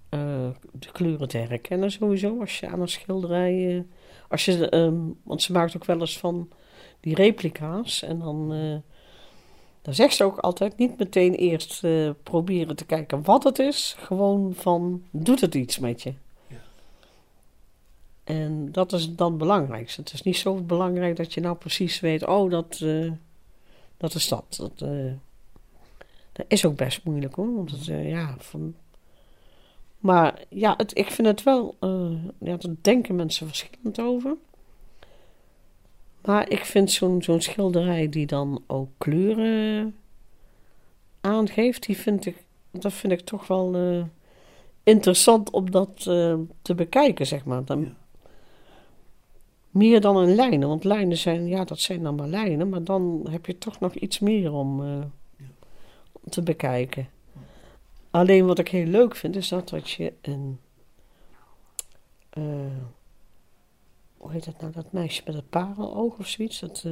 [SPEAKER 2] eh, de kleuren te herkennen sowieso. Als je aan een schilderij... als je, ehm, want ze maakt ook wel eens van die replica's. En dan, eh, Dan zegt ze ook altijd niet meteen eerst eh, proberen te kijken wat het is. Gewoon van, doet het iets met je? En dat is dan het belangrijkste. Het is niet zo belangrijk dat je nou precies weet, oh, dat, eh, dat is dat. Dat, eh, dat is ook best moeilijk hoor. Want het, eh, ja, van... Maar ja, het, ik vind het wel, ja, daar denken mensen verschillend over. Maar ik vind zo'n zo'n schilderij die dan ook kleuren aangeeft, die vind ik, dat vind ik toch wel interessant om dat te bekijken, zeg maar. Dan. Meer dan een lijnen, want lijnen zijn, ja, dat zijn dan maar lijnen, maar dan heb je toch nog iets meer om, eh, om te bekijken. Alleen wat ik heel leuk vind, is dat, dat je een. eh, hoe heet dat nou, dat meisje met het pareloog of zoiets? Dat, eh,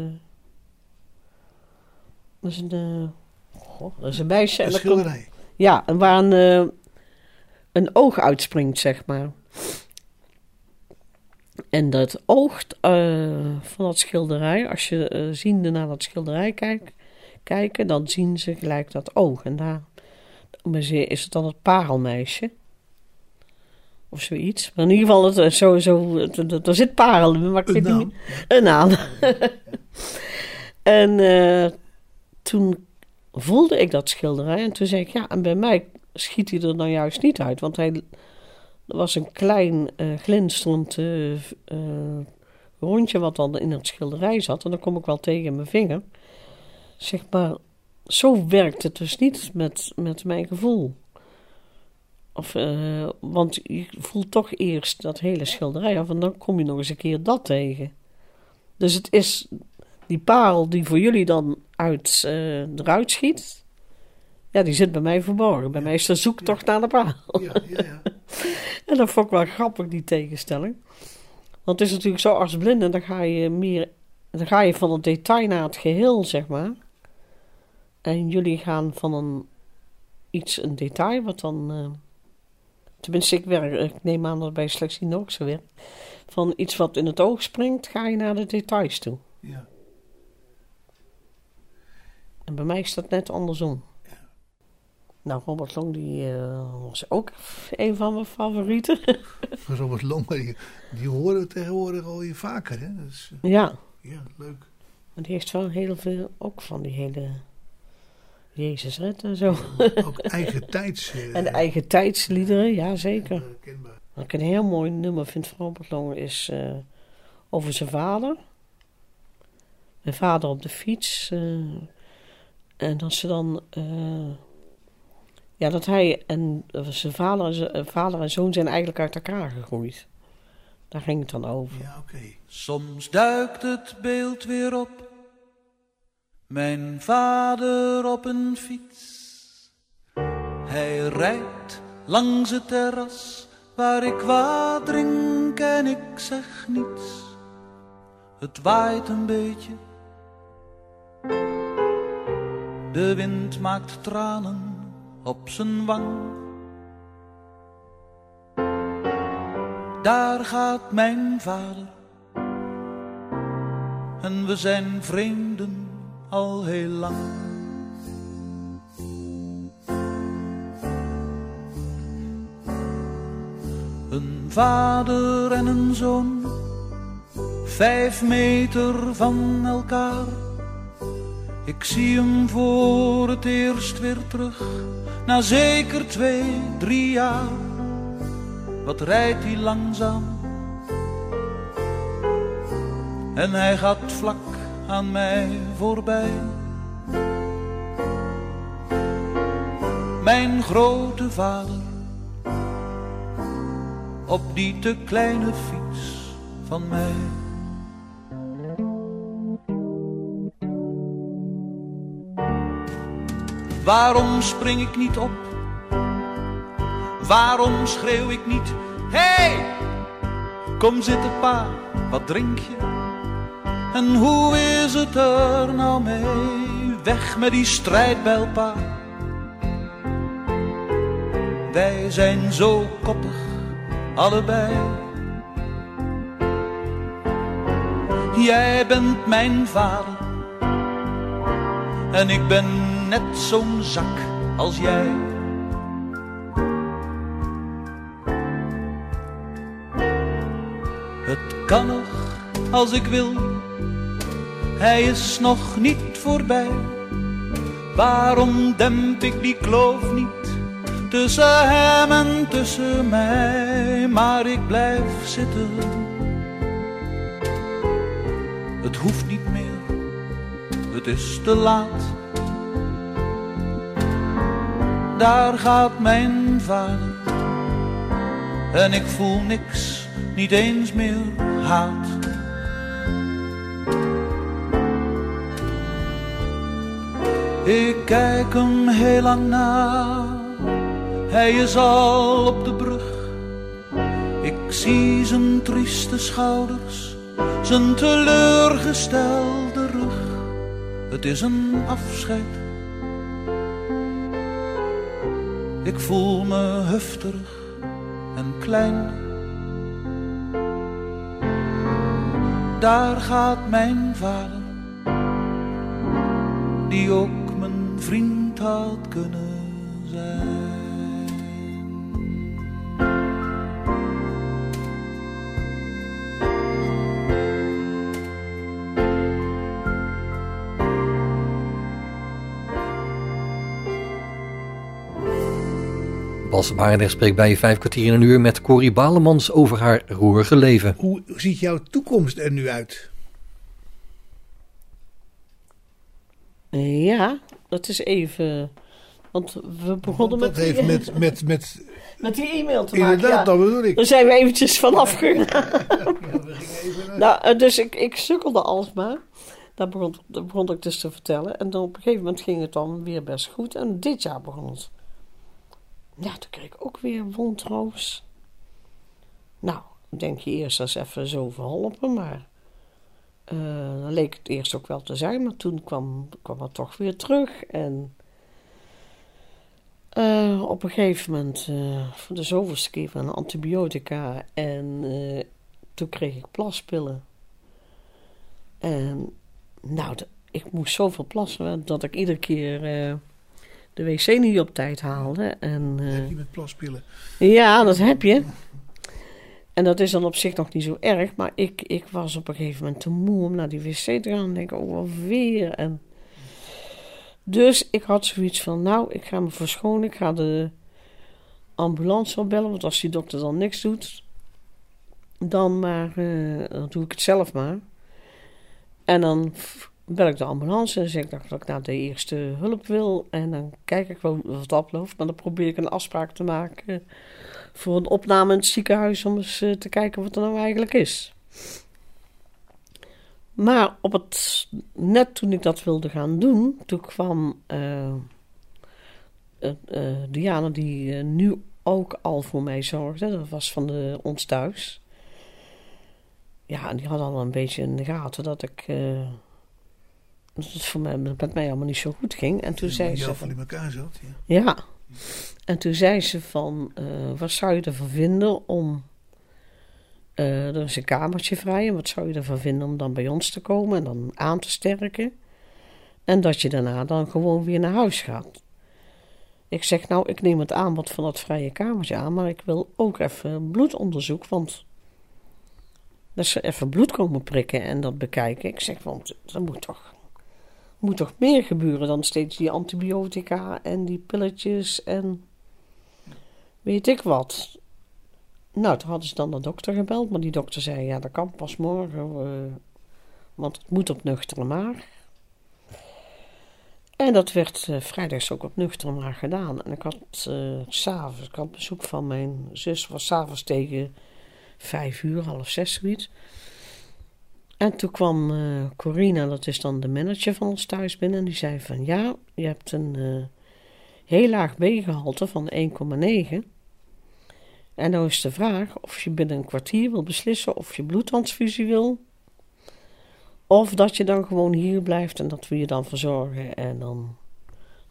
[SPEAKER 2] dat is een. eh, goh, dat is een meisje.
[SPEAKER 4] Een
[SPEAKER 2] komt-
[SPEAKER 4] schilderij.
[SPEAKER 2] ja, en waar een, een oog uitspringt, zeg maar. En dat oog eh, van dat schilderij, als je eh, ziende naar dat schilderij kijkt, kijken, dan zien ze gelijk dat oog. En daar is het dan het parelmeisje. Of zoiets. Maar in ieder geval, het, is sowieso, het, het- er zit parel in, maar ik weet
[SPEAKER 4] Een
[SPEAKER 2] niet Een naam. en eh, toen voelde ik dat schilderij. En toen zei ik, ja, en bij mij schiet hij er nou juist niet uit. Want hij, er was een klein eh glinsterend eh, eh, rondje wat dan in het schilderij zat. En dan kom ik wel tegen mijn vinger. Zeg maar, zo werkt het dus niet met, met mijn gevoel. Of, want je voelt toch eerst dat hele schilderij af en dan kom je nog eens een keer dat tegen. Dus het is die parel die voor jullie dan uit, eruit schiet. Ja, die zit bij mij verborgen. Bij mij is de zoektocht naar de parel.
[SPEAKER 4] Ja, ja, ja.
[SPEAKER 2] En dat vond ik wel grappig, die tegenstelling. Want het is natuurlijk zo, als blinde, dan ga je meer... Dan ga je van het detail naar het geheel, zeg maar. En jullie gaan van een... Iets, een detail, wat dan... eh, tenminste, ik, werk, ik neem aan dat bij selectie ook zo werkt. Van iets wat in het oog springt, ga je naar de details toe.
[SPEAKER 4] ja.
[SPEAKER 2] En bij mij is dat net andersom. Nou, Robert Long, die eh, was ook een van mijn favorieten.
[SPEAKER 4] Robert Long, die, die horen we tegenwoordig al je vaker. Hè? Eh,
[SPEAKER 2] ja,
[SPEAKER 4] ja, leuk.
[SPEAKER 2] maar die heeft wel heel veel, ook van die hele Jezus red en zo.
[SPEAKER 4] Ook eigen tijds. eh,
[SPEAKER 2] En eigen tijdsliederen, ja zeker. Wat ik een heel mooi nummer vind van Robert Long is over zijn vader. Mijn vader op de fiets. en dat ze dan... ja, dat hij en eh, zijn vader, en eh, vader en zoon zijn eigenlijk uit elkaar gegroeid. Daar ging het dan over.
[SPEAKER 4] Ja, oké.
[SPEAKER 8] Soms duikt het beeld weer op. Mijn vader op een fiets. Hij rijdt langs het terras waar ik wat drink en ik zeg niets. Het waait een beetje. De wind maakt tranen op zijn wang. Daar gaat mijn vader. En we zijn vreemden al heel lang. Een vader en een zoon, vijf meter van elkaar. Ik zie hem voor het eerst weer terug, na zeker twee, drie jaar. Wat rijdt hij langzaam? En hij gaat vlak aan mij voorbij. Mijn grote vader, op die te kleine fiets van mij. Waarom spring ik niet op? Waarom schreeuw ik niet? Hey, kom zitten pa, wat drink je? En hoe is het er nou mee? Weg met die strijdbijl pa. Wij zijn zo koppig, allebei. Jij bent mijn vader En ik ben net zo'n zak als jij. Het kan nog als ik wil, hij is nog niet voorbij. Waarom demp ik die kloof niet tussen hem en tussen mij? Maar ik blijf zitten. Het hoeft niet het is te laat. Daar gaat mijn vader en ik voel niks, niet eens meer haat. Ik kijk hem heel lang na, hij is al op de brug. Ik zie zijn trieste schouders, zijn teleurgestelde rug. Het is een afscheid. Ik voel me heftig en klein. Daar gaat mijn vader, die ook mijn vriend had kunnen zijn.
[SPEAKER 3] Bas Barendrecht spreekt bij je vijf kwartier in een uur met Corrie Balemans over haar roerige leven.
[SPEAKER 4] Hoe ziet jouw toekomst er nu uit?
[SPEAKER 2] Ja, dat is even. Want we begonnen
[SPEAKER 4] Dat
[SPEAKER 2] met,
[SPEAKER 4] heeft
[SPEAKER 2] die,
[SPEAKER 4] met, met, met
[SPEAKER 2] met die e-mail te maken.
[SPEAKER 4] inderdaad,
[SPEAKER 2] ja.
[SPEAKER 4] dat bedoel ik.
[SPEAKER 2] Daar zijn we eventjes van afgegaan.
[SPEAKER 4] We gingen even
[SPEAKER 2] nou, eh, dus ik, ik sukkelde alsmaar. Daar begon, daar begon ik dus te vertellen. En dan op een gegeven moment ging het dan weer best goed. En dit jaar begon het. Ja, toen kreeg ik ook weer wondroos. Nou, denk je eerst is even zo verholpen, maar... eh, dan leek het eerst ook wel te zijn, maar toen kwam, kwam het toch weer terug. En eh, op een gegeven moment, eh, voor de zoveelste keer van antibiotica. En toen kreeg ik plaspillen. En nou, ik moest zoveel plassen dat ik iedere keer de wc niet op tijd haalde. En,
[SPEAKER 4] Heb je met plaspillen?
[SPEAKER 2] ja, dat heb je. En dat is dan op zich nog niet zo erg, maar ik, ik was op een gegeven moment te moe om naar die wc te gaan. En denk oh, weer. En dus ik had zoiets van, nou, ik ga me verschonen. Ik ga de ambulance wel bellen, want als die dokter dan niks doet, dan maar, eh, dan doe ik het zelf maar. En dan bel ik de ambulance en zeg ik dat ik naar de eerste hulp wil. En dan kijk ik wel wat oploopt. Maar dan probeer ik een afspraak te maken voor een opname in het ziekenhuis om eens eh, te kijken wat er nou eigenlijk is. Maar op het, net toen ik dat wilde gaan doen, toen kwam eh, eh, Diana die nu ook al voor mij zorgde. Dat was van de, ons thuis. Ja, die had al een beetje in de gaten dat ik... dat het voor mij, met mij allemaal niet zo goed ging. En toen zei
[SPEAKER 4] Die
[SPEAKER 2] ze... van-
[SPEAKER 4] in elkaar zat. Ja.
[SPEAKER 2] ja. En toen zei ze van, eh, wat zou je ervan vinden om... eh, er is een kamertje vrij en wat zou je ervan vinden om dan bij ons te komen en dan aan te sterken? En dat je daarna dan gewoon weer naar huis gaat. Ik zeg, nou, ik neem het aanbod van dat vrije kamertje aan, maar ik wil ook even bloedonderzoek, want... Dat ze even bloed komen prikken en dat bekijken. Ik zeg, want er moet toch moet toch meer gebeuren dan steeds die antibiotica en die pilletjes en weet ik wat. Nou, toen hadden ze dan de dokter gebeld, maar die dokter zei, ja, dat kan pas morgen, eh, want het moet op nuchtere maag. En dat werd eh, vrijdags ook op nuchtere maag gedaan. En ik had s s'avonds, ik had bezoek van mijn zus, was s'avonds tegen vijf uur, half zes zoiets. En toen kwam eh, Corina, dat is dan de manager van ons thuis binnen, en die zei van ja, je hebt een eh, heel laag B-gehalte van 1,9. En nou is de vraag of je binnen een kwartier wil beslissen of je bloedtransfusie wil. Of dat je dan gewoon hier blijft en dat we je dan verzorgen en dan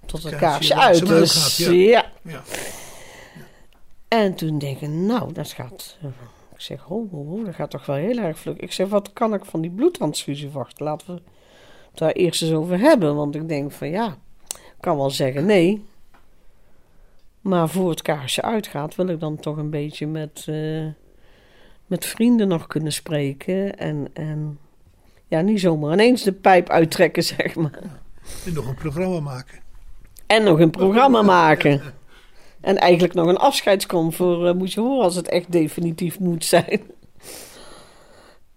[SPEAKER 2] tot het
[SPEAKER 4] Kaarsje
[SPEAKER 2] uit. Dus,
[SPEAKER 4] ja.
[SPEAKER 2] ja.
[SPEAKER 4] Ja.
[SPEAKER 2] En toen denk ik, nou, dat gaat. Ik zeg, oh, oh, oh, dat gaat toch wel heel erg vlug. Ik zeg, wat kan ik van die bloedtransfusie wachten? Laten we daar eerst eens over hebben. Want ik denk van ja, ik kan wel zeggen nee. Maar voor het kaarsje uitgaat, wil ik dan toch een beetje met, eh, met vrienden nog kunnen spreken. En, en ja, niet zomaar ineens de pijp uittrekken, zeg maar.
[SPEAKER 4] En nog een programma maken.
[SPEAKER 2] En nog een programma maken. En eigenlijk nog een afscheidskom voor uh, moet je horen als het echt definitief moet zijn.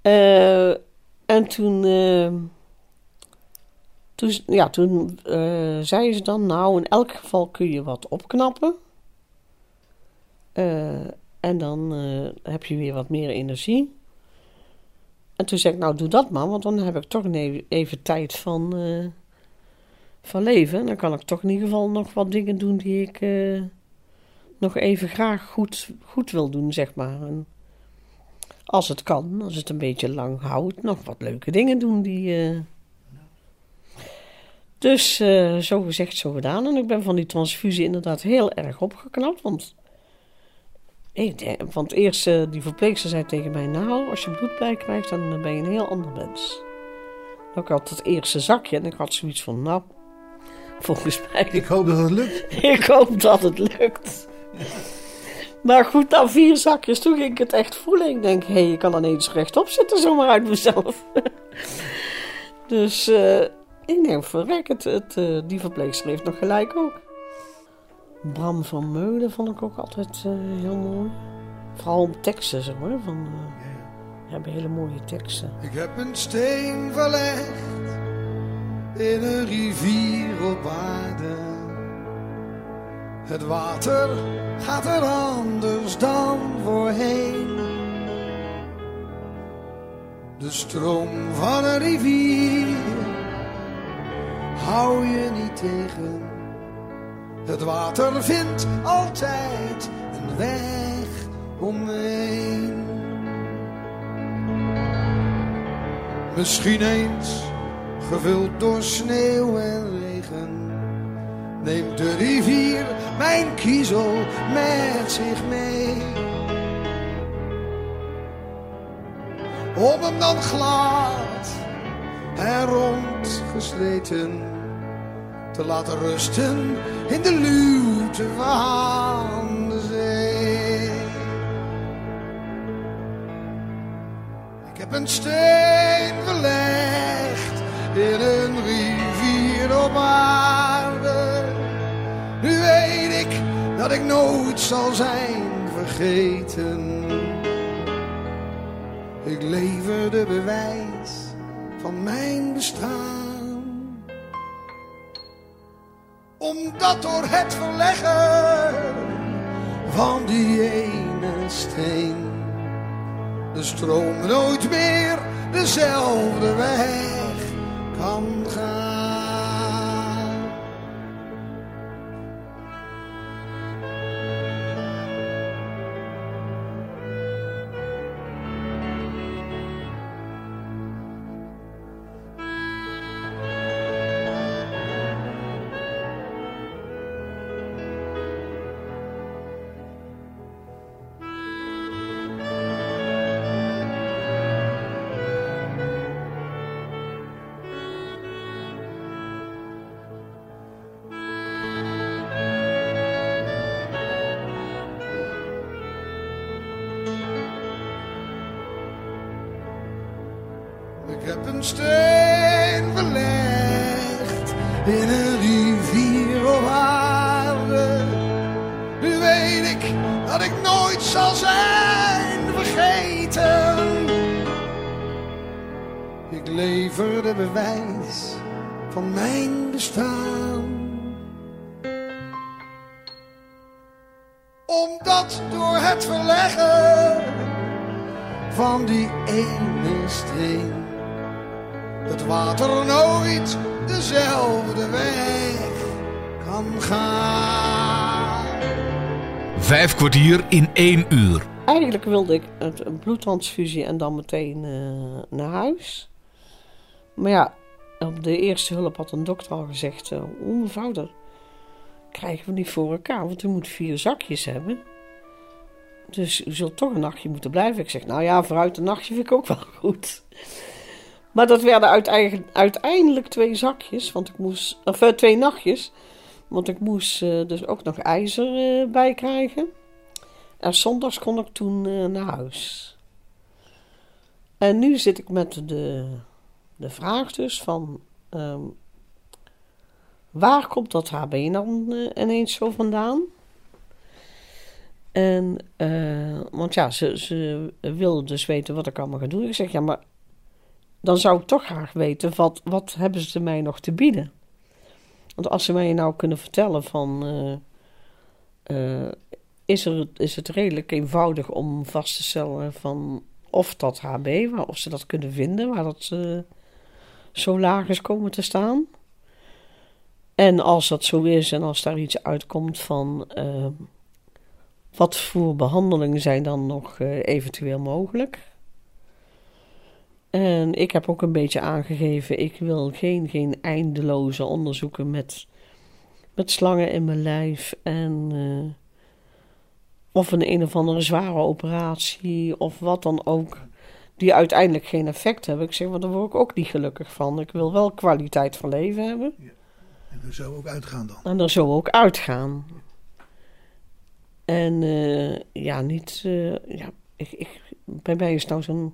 [SPEAKER 2] Uh, en toen, uh, toen, ja, toen zei ze dan, nou in elk geval kun je wat opknappen. en dan heb je weer wat meer energie. En toen zei ik, nou doe dat maar, want dan heb ik toch even, even tijd van, van leven. En dan kan ik toch in ieder geval nog wat dingen doen die ik nog even graag goed, goed wil doen, zeg maar. En als het kan, als het een beetje lang houdt, nog wat leuke dingen doen die. Uh... Dus uh, zo gezegd, zo gedaan. En ik ben van die transfusie inderdaad heel erg opgeknapt. Want, ik want eerst uh, die verpleegster zei tegen mij: Nou, als je bloed bij krijgt, dan ben je een heel ander mens. Ik had het eerste zakje en ik had zoiets van: Nou, volgens mij.
[SPEAKER 4] Ik hoop dat het lukt.
[SPEAKER 2] ik hoop dat het lukt. Maar goed, na vier zakjes, toen ging ik het echt voelen. Ik denk, hé, hey, je kan dan eens rechtop zitten zomaar uit mezelf. dus uh, ik denk, verrek, het, het, uh, die verpleegster heeft nog gelijk ook. Bram van Meulen vond ik ook altijd uh, heel mooi. Vooral op teksten, zeg maar. Van, hebben hele mooie teksten.
[SPEAKER 9] Ik heb een steen verlegd in een rivier op aarde. Het water gaat er anders dan voorheen. De stroom van een rivier hou je niet tegen. Het water vindt altijd een weg omheen. Misschien eens gevuld door sneeuw en regen neemt de rivier mijn kiezel met zich mee. Om hem dan glad en rondgesleten te laten rusten in de luwte van de zee. Ik heb een steen gelegd in een rivier op aarde dat ik nooit zal zijn vergeten. Ik lever de bewijs van mijn bestaan. Omdat door het verleggen van die ene steen de stroom nooit meer dezelfde weg kan gaan.
[SPEAKER 1] Vijf kwartier in één uur.
[SPEAKER 2] Eigenlijk wilde ik een bloedtransfusie en dan meteen uh, naar huis. Maar ja, op de eerste hulp had een dokter al gezegd: uh, Oh, mevrouw, krijgen we niet voor elkaar, want u moet vier zakjes hebben. Dus u zult toch een nachtje moeten blijven. Ik zeg: Nou ja, vooruit een nachtje vind ik ook wel goed. Maar dat werden uiteindelijk, twee zakjes, want ik moest, eh, twee nachtjes. Want ik moest eh, dus ook nog ijzer eh, bij krijgen. En zondags kon ik toen eh, naar huis. En nu zit ik met de, de vraag dus van... ehm, waar komt dat HB dan ineens zo vandaan? En, want ja, ze, ze wilden dus weten wat ik allemaal ga doen. Ik zeg, ja, maar dan zou ik toch graag weten, wat, wat hebben ze mij nog te bieden? Want als ze mij nou kunnen vertellen van... eh, eh, is, er, is het redelijk eenvoudig om vast te stellen van of dat HB, of ze dat kunnen vinden, waar dat eh, zo laag is komen te staan. En als dat zo is en als daar iets uitkomt van wat voor behandelingen zijn dan nog eventueel mogelijk. En ik heb ook een beetje aangegeven, ik wil geen, geen eindeloze onderzoeken met, met slangen in mijn lijf en eh, of een een of andere zware operatie of wat dan ook, die uiteindelijk geen effect hebben. Ik zeg, maar daar word ik ook niet gelukkig van. Ik wil wel kwaliteit van leven hebben.
[SPEAKER 4] En er zou ook uitgaan dan.
[SPEAKER 2] En er zo ook uitgaan. En eh, ja, niet. eh, ja, ik, ik, bij mij is nou zo'n.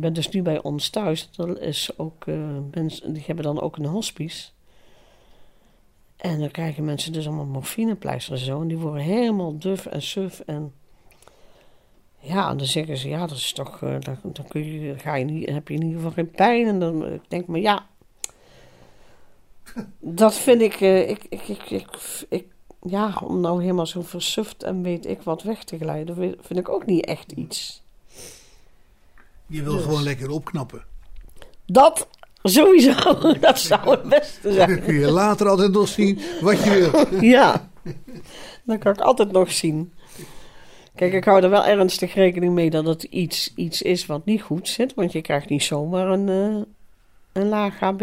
[SPEAKER 2] Ben dus nu bij ons thuis. Er is ook eh, die hebben dan ook een hospice. En dan krijgen mensen dus allemaal morfinepleisters en zo. En die worden helemaal duf en suf. En ja, en dan zeggen ze, ja, dat is toch. eh, dan, kun je, ga je niet, heb je in ieder geval geen pijn. En dan ik denk ik, maar ja. Dat vind ik, eh, ik, ik, ik, ik, ik- ja, om nou helemaal zo versuft en weet ik wat weg te glijden, vind ik ook niet echt iets.
[SPEAKER 4] Je wil
[SPEAKER 2] Dus.
[SPEAKER 4] gewoon lekker opknappen.
[SPEAKER 2] Dat sowieso, dat zou het beste
[SPEAKER 4] Dan
[SPEAKER 2] zijn.
[SPEAKER 4] kun je later altijd nog zien wat je wil.
[SPEAKER 2] Ja, dat kan ik altijd nog zien. Kijk, ik hou er wel ernstig rekening mee dat het iets, iets is wat niet goed zit, want je krijgt niet zomaar een, eh, een laag HB.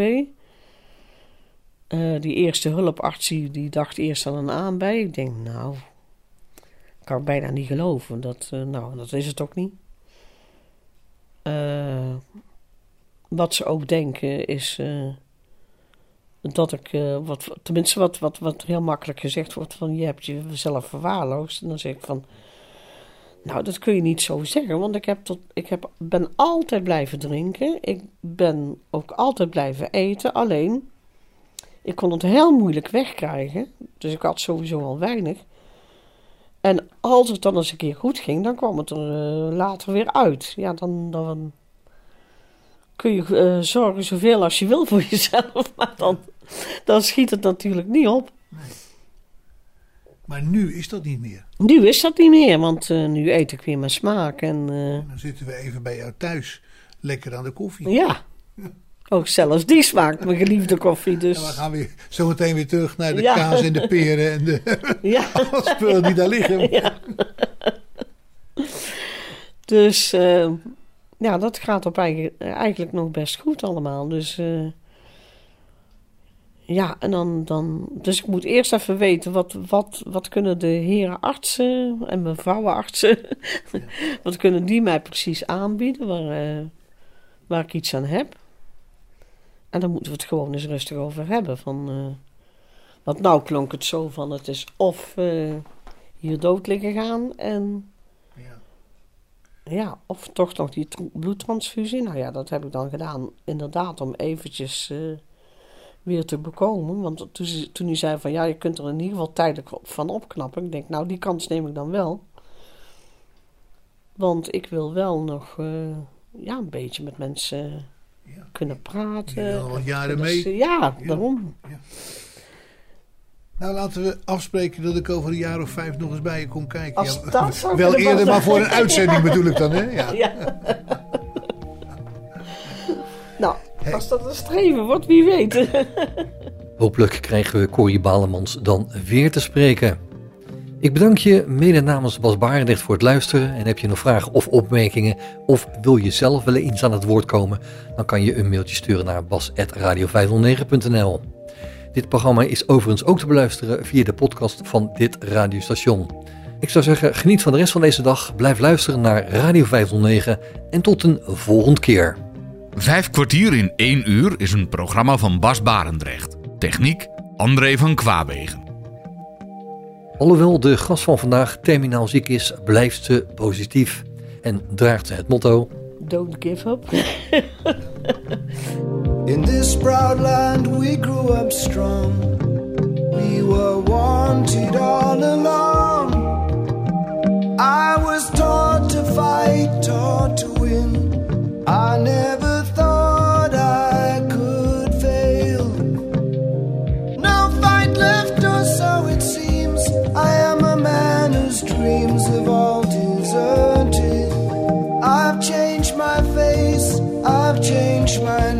[SPEAKER 2] Eh, die eerste hulparts die, dacht eerst aan een aan bij. Ik denk, nou, kan ik bijna niet geloven. Dat, eh, nou, dat is het ook niet. Eh, wat ze ook denken is eh, dat ik, eh, wat, tenminste wat, wat, wat heel makkelijk gezegd wordt van je hebt jezelf verwaarloosd. En dan zeg ik van, nou dat kun je niet zo zeggen, want ik, heb tot, ik heb, ben altijd blijven drinken. Ik ben ook altijd blijven eten, alleen ik kon het heel moeilijk wegkrijgen. Dus ik had sowieso al weinig. En als het dan eens een keer goed ging, dan kwam het er eh, later weer uit. Ja, dan, dan kun je eh, zorgen zoveel als je wil voor jezelf. Maar dan, dan schiet het natuurlijk niet op.
[SPEAKER 4] Maar nu is dat niet meer.
[SPEAKER 2] Nu is dat niet meer, want eh, nu eet ik weer mijn smaak. En
[SPEAKER 4] Dan zitten we even bij jou thuis. Lekker aan de koffie.
[SPEAKER 2] ja, ook zelfs die smaakt mijn geliefde koffie.
[SPEAKER 4] En we
[SPEAKER 2] Dus
[SPEAKER 4] gaan weer zometeen weer terug naar de
[SPEAKER 2] Ja.
[SPEAKER 4] kaas en de peren en de
[SPEAKER 2] ja.
[SPEAKER 4] alle spullen die daar liggen.
[SPEAKER 2] ja. Dus eh, ja, dat gaat op eigen, eigenlijk nog best goed allemaal. Dus eh, ja, en dan, dan. Dus ik moet eerst even weten wat, wat, wat kunnen de heren artsen en mevrouwen artsen. wat kunnen die mij precies aanbieden waar, eh, waar ik iets aan heb. En dan moeten we het gewoon eens rustig over hebben. Van, eh, want nou klonk het zo van het is of eh, hier dood liggen gaan en
[SPEAKER 4] Ja.
[SPEAKER 2] ja, of toch nog die tr- bloedtransfusie. Nou ja, dat heb ik dan gedaan inderdaad om eventjes eh, weer te bekomen. Want toen, toen hij zei van ja, je kunt er in ieder geval tijdelijk van opknappen. Ik denk nou, die kans neem ik dan wel. Want ik wil wel nog ja, een beetje met mensen
[SPEAKER 4] Ja.
[SPEAKER 2] kunnen praten.
[SPEAKER 4] Wil al jaren mee.
[SPEAKER 2] ze- Ja,
[SPEAKER 4] Ja.
[SPEAKER 2] daarom.
[SPEAKER 4] Nou, laten we afspreken dat ik over een jaar of vijf nog eens bij je kom kijken.
[SPEAKER 2] Als
[SPEAKER 4] Ja,
[SPEAKER 2] dat zou
[SPEAKER 4] wel eerder, maar voor een uitzending bedoel ik dan, hè? Ja.
[SPEAKER 2] Ja. nou, als dat een streven wordt, wie weet.
[SPEAKER 3] Hopelijk krijgen we Corrie Balemans dan weer te spreken. Ik bedank je mede namens Bas Barendrecht voor het luisteren. En heb je nog vragen of opmerkingen of wil je zelf wel eens aan het woord komen, dan kan je een mailtje sturen naar bas.radio509.nl. Dit programma is overigens ook te beluisteren via de podcast van dit radiostation. Ik zou zeggen, geniet van de rest van deze dag, blijf luisteren naar Radio 509 en tot een volgende keer.
[SPEAKER 1] Vijf kwartier in één uur is een programma van Bas Barendrecht. Techniek André van Kwawegen.
[SPEAKER 3] Alhoewel de gast van vandaag terminaal ziek is, blijft ze positief en draagt ze het motto:
[SPEAKER 2] Don't give up.
[SPEAKER 10] In this proud land we grew up strong. We were wanted all along. I was taught to fight, taught to win. I never
[SPEAKER 11] Frenchman